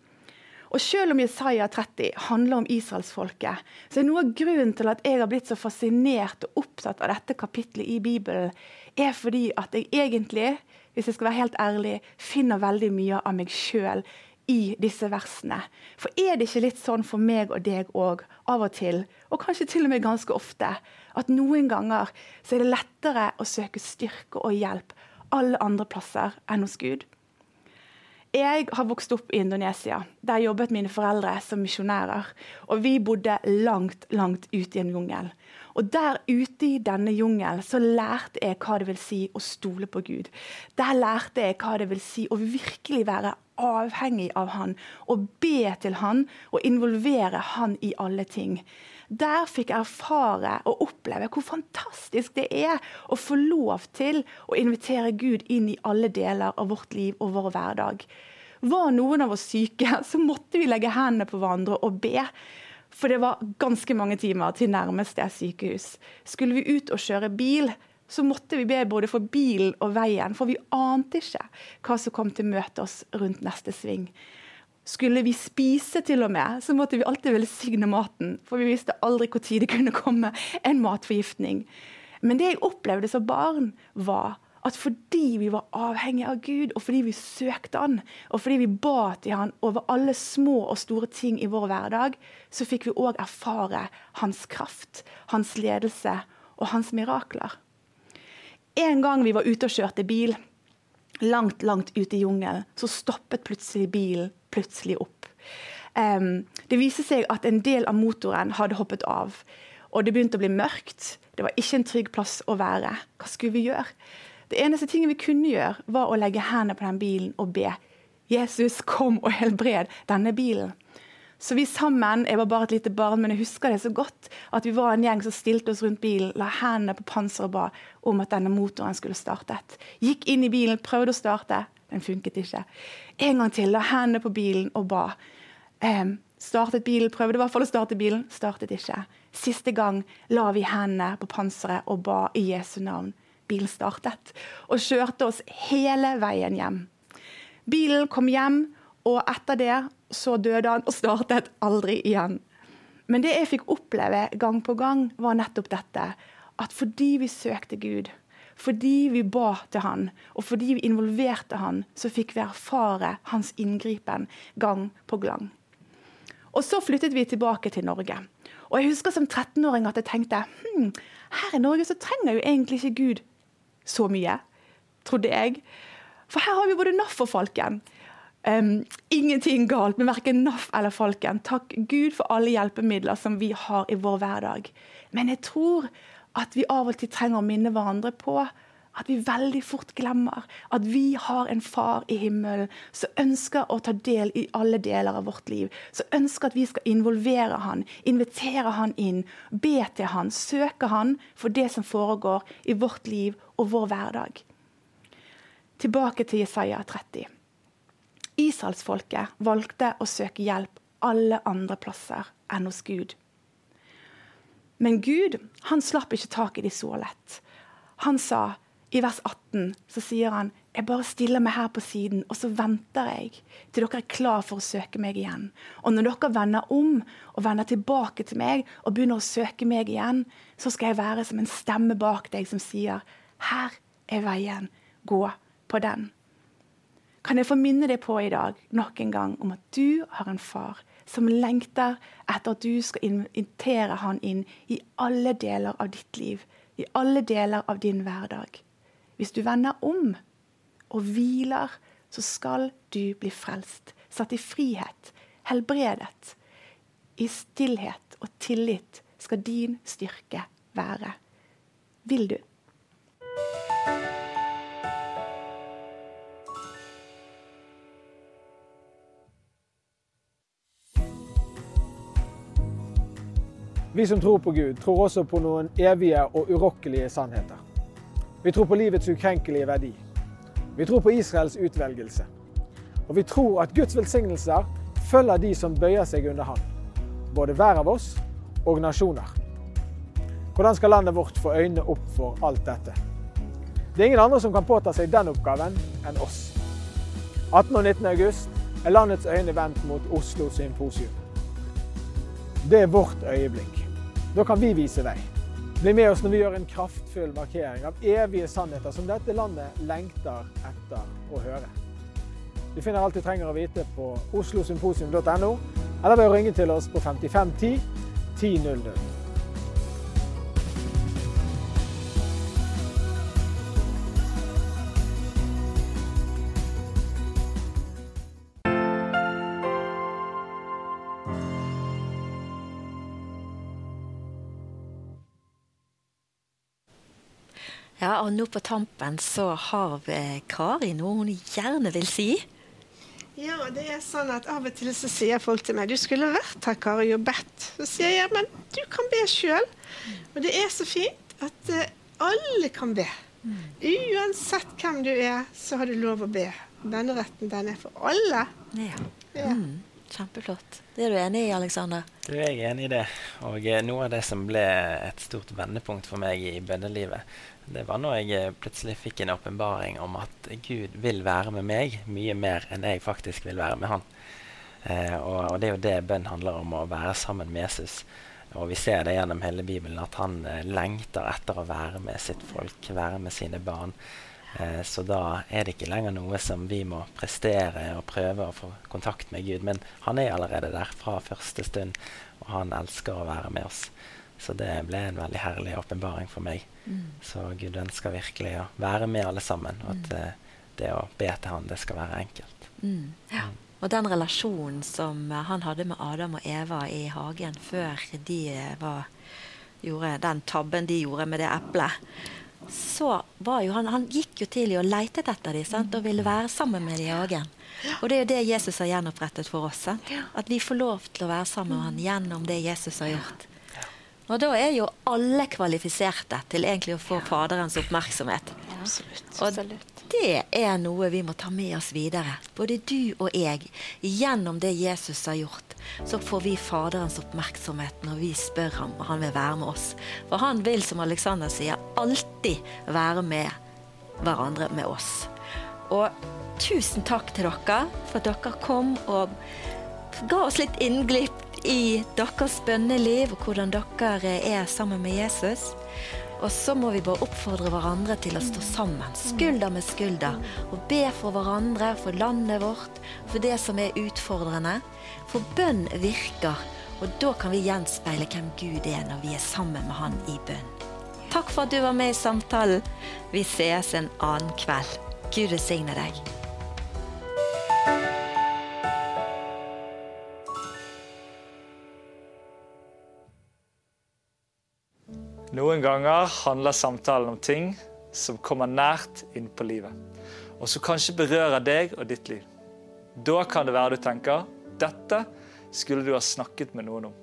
Og Selv om Jesaja 30 handler om israelsfolket, så er noe av grunnen til at jeg har blitt så fascinert og opptatt av dette kapitlet i Bibelen, er fordi at jeg egentlig, hvis jeg skal være helt ærlig, finner veldig mye av meg sjøl i disse versene. For er det ikke litt sånn for meg og deg òg, av og til, og kanskje til og med ganske ofte, at noen ganger så er det lettere å søke styrke og hjelp alle andre plasser enn hos Gud? Jeg har vokst opp i Indonesia. Der jobbet mine foreldre som misjonærer. Og vi bodde langt, langt ute i en jungel. Og der ute i denne jungelen så lærte jeg hva det vil si å stole på Gud. Der lærte jeg hva det vil si å virkelig være avhengig av Han. Og be til Han og involvere Han i alle ting. Der fikk jeg erfare og oppleve hvor fantastisk det er å få lov til å invitere Gud inn i alle deler av vårt liv og vår hverdag. Var noen av oss syke, så måtte vi legge hendene på hverandre og be. For det var ganske mange timer til nærmeste sykehus. Skulle vi ut og kjøre bil, så måtte vi be både for bilen og veien, for vi ante ikke hva som kom til å møte oss rundt neste sving. Skulle vi spise til og med, så måtte vi alltid velsigne maten. For vi visste aldri når det kunne komme en matforgiftning. Men det jeg opplevde som barn, var at fordi vi var avhengige av Gud, og fordi vi søkte Han, og fordi vi ba til Han over alle små og store ting i vår hverdag, så fikk vi òg erfare Hans kraft, Hans ledelse og Hans mirakler. En gang vi var ute og kjørte bil, langt, langt ute i jungelen, så stoppet plutselig bilen plutselig opp. Um, det viste seg at en del av motoren hadde hoppet av. Og det begynte å bli mørkt. Det var ikke en trygg plass å være. Hva skulle vi gjøre? Det eneste tingen vi kunne gjøre, var å legge hendene på den bilen og be. Jesus, kom og helbred denne bilen. Så vi sammen, jeg var bare et lite barn, men jeg husker det så godt, at vi var en gjeng som stilte oss rundt bilen, la hendene på panseret og ba om at denne motoren skulle startet. Gikk inn i bilen, prøvde å starte. Den funket ikke. En gang til, la hendene på bilen og ba. Um, startet bilen, prøvde i hvert fall å starte bilen, startet ikke. Siste gang la vi hendene på panseret og ba i Jesu navn. Bilen startet og kjørte oss hele veien hjem. Bilen kom hjem, og etter det så døde han og startet aldri igjen. Men det jeg fikk oppleve gang på gang, var nettopp dette. At fordi vi søkte Gud, fordi vi ba til han, og fordi vi involverte han, så fikk vi erfare hans inngripen gang på gang. Og så flyttet vi tilbake til Norge. Og jeg husker som 13-åring at jeg tenkte hm, her i Norge så trenger jo egentlig ikke Gud så mye, trodde jeg. For her har vi både NAF og Falken. Um, ingenting galt med verken NAF eller Falken. Takk Gud for alle hjelpemidler som vi har i vår hverdag. Men jeg tror at vi av og til trenger å minne hverandre på at vi veldig fort glemmer at vi har en far i himmelen som ønsker å ta del i alle deler av vårt liv. Som ønsker at vi skal involvere han, invitere han inn, be til han, søke han for det som foregår i vårt liv og vår hverdag. Tilbake til Jesaja 30. Israelsfolket valgte å søke hjelp alle andre plasser enn hos Gud. Men Gud han slapp ikke tak i de så lett. Han sa i vers 18 så sier han jeg bare stiller meg her på siden, og så venter jeg til dere er klar for å søke meg igjen. Og når dere vender om og vender tilbake til meg og begynner å søke meg igjen, så skal jeg være som en stemme bak deg som sier, her er veien, gå på den. Kan jeg få minne deg på i dag nok en gang om at du har en far som lengter etter at du skal invitere han inn i alle deler av ditt liv, i alle deler av din hverdag. Hvis du vender om og hviler, så skal du bli frelst. Satt i frihet, helbredet. I stillhet og tillit skal din styrke være. Vil du? Vi som tror på Gud, tror også på noen evige og urokkelige sannheter. Vi tror på livets ukrenkelige verdi. Vi tror på Israels utvelgelse. Og vi tror at Guds velsignelser følger de som bøyer seg under Han. Både hver av oss og nasjoner. Hvordan skal landet vårt få øynene opp for alt dette? Det er ingen andre som kan påta seg den oppgaven enn oss. 18. og 19. august er landets øyne vendt mot Oslo symposium. Det er vårt øyeblikk. Da kan vi vise vei. Bli med oss når vi gjør en kraftfull markering av evige sannheter som dette landet lengter etter å høre. Du finner alt du trenger å vite på oslosymposium.no, eller ved å ringe til oss på 5510 1000. Ja, og nå på tampen så har Kari noe hun gjerne vil si. Ja, det er sånn at Av og til så sier folk til meg du skulle vært her, Kari, og bedt. Så sier jeg men du kan be sjøl. Og det er så fint at uh, alle kan be. Uansett hvem du er, så har du lov å be. Denne retten den er for alle. Ja. ja. Mm, kjempeflott. Det er du enig i, Aleksander? Du er enig i det. Og eh, noe av det som ble et stort vendepunkt for meg i bønnelivet, det var når jeg eh, plutselig fikk en åpenbaring om at Gud vil være med meg mye mer enn jeg faktisk vil være med Han. Eh, og, og, det er jo det bønn handler om, å være sammen med Jesus. Og vi ser det gjennom hele Bibelen at han eh, lengter etter å være med sitt folk, være med sine barn. Eh, så da er det ikke lenger noe som vi må prestere og prøve å få kontakt med Gud. Men han er allerede der fra første stund, og han elsker å være med oss. Så det ble en veldig herlig åpenbaring for meg. Mm. Så Gud ønsker virkelig å være med alle sammen, og at mm. uh, det å be til Han, det skal være enkelt. Mm. Ja. Og den relasjonen som uh, han hadde med Adam og Eva i hagen før de uh, var, gjorde den tabben de gjorde med det eplet, så var jo han, han gikk jo tidlig og leitet etter dem sant? og ville være sammen med dem i hagen. Og det er jo det Jesus har gjenopprettet for oss. Sant? At vi får lov til å være sammen med han gjennom det Jesus har gjort. Og da er jo alle kvalifiserte til egentlig å få Faderens oppmerksomhet. Ja, absolutt. Og det er noe vi må ta med oss videre. Både du og jeg. Gjennom det Jesus har gjort, så får vi Faderens oppmerksomhet når vi spør ham og han vil være med oss. For han vil, som Alexander sier, alltid være med hverandre med oss. Og tusen takk til dere for at dere kom og ga oss litt innglipp i deres bønneliv og hvordan dere er sammen med Jesus. Og så må vi bare oppfordre hverandre til å stå sammen, skulder med skulder, og be for hverandre, for landet vårt, for det som er utfordrende. For bønn virker, og da kan vi gjenspeile hvem Gud er når vi er sammen med Han i bønn. Takk for at du var med i samtalen. Vi sees en annen kveld. Gud velsigne deg. Noen ganger handler samtalen om ting som kommer nært inn på livet, og som kanskje berører deg og ditt liv. Da kan det være du tenker dette skulle du ha snakket med noen om.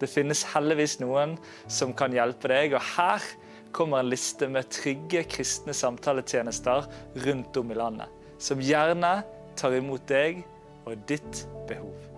Det finnes heldigvis noen som kan hjelpe deg, og her kommer en liste med trygge kristne samtaletjenester rundt om i landet, som gjerne tar imot deg og ditt behov.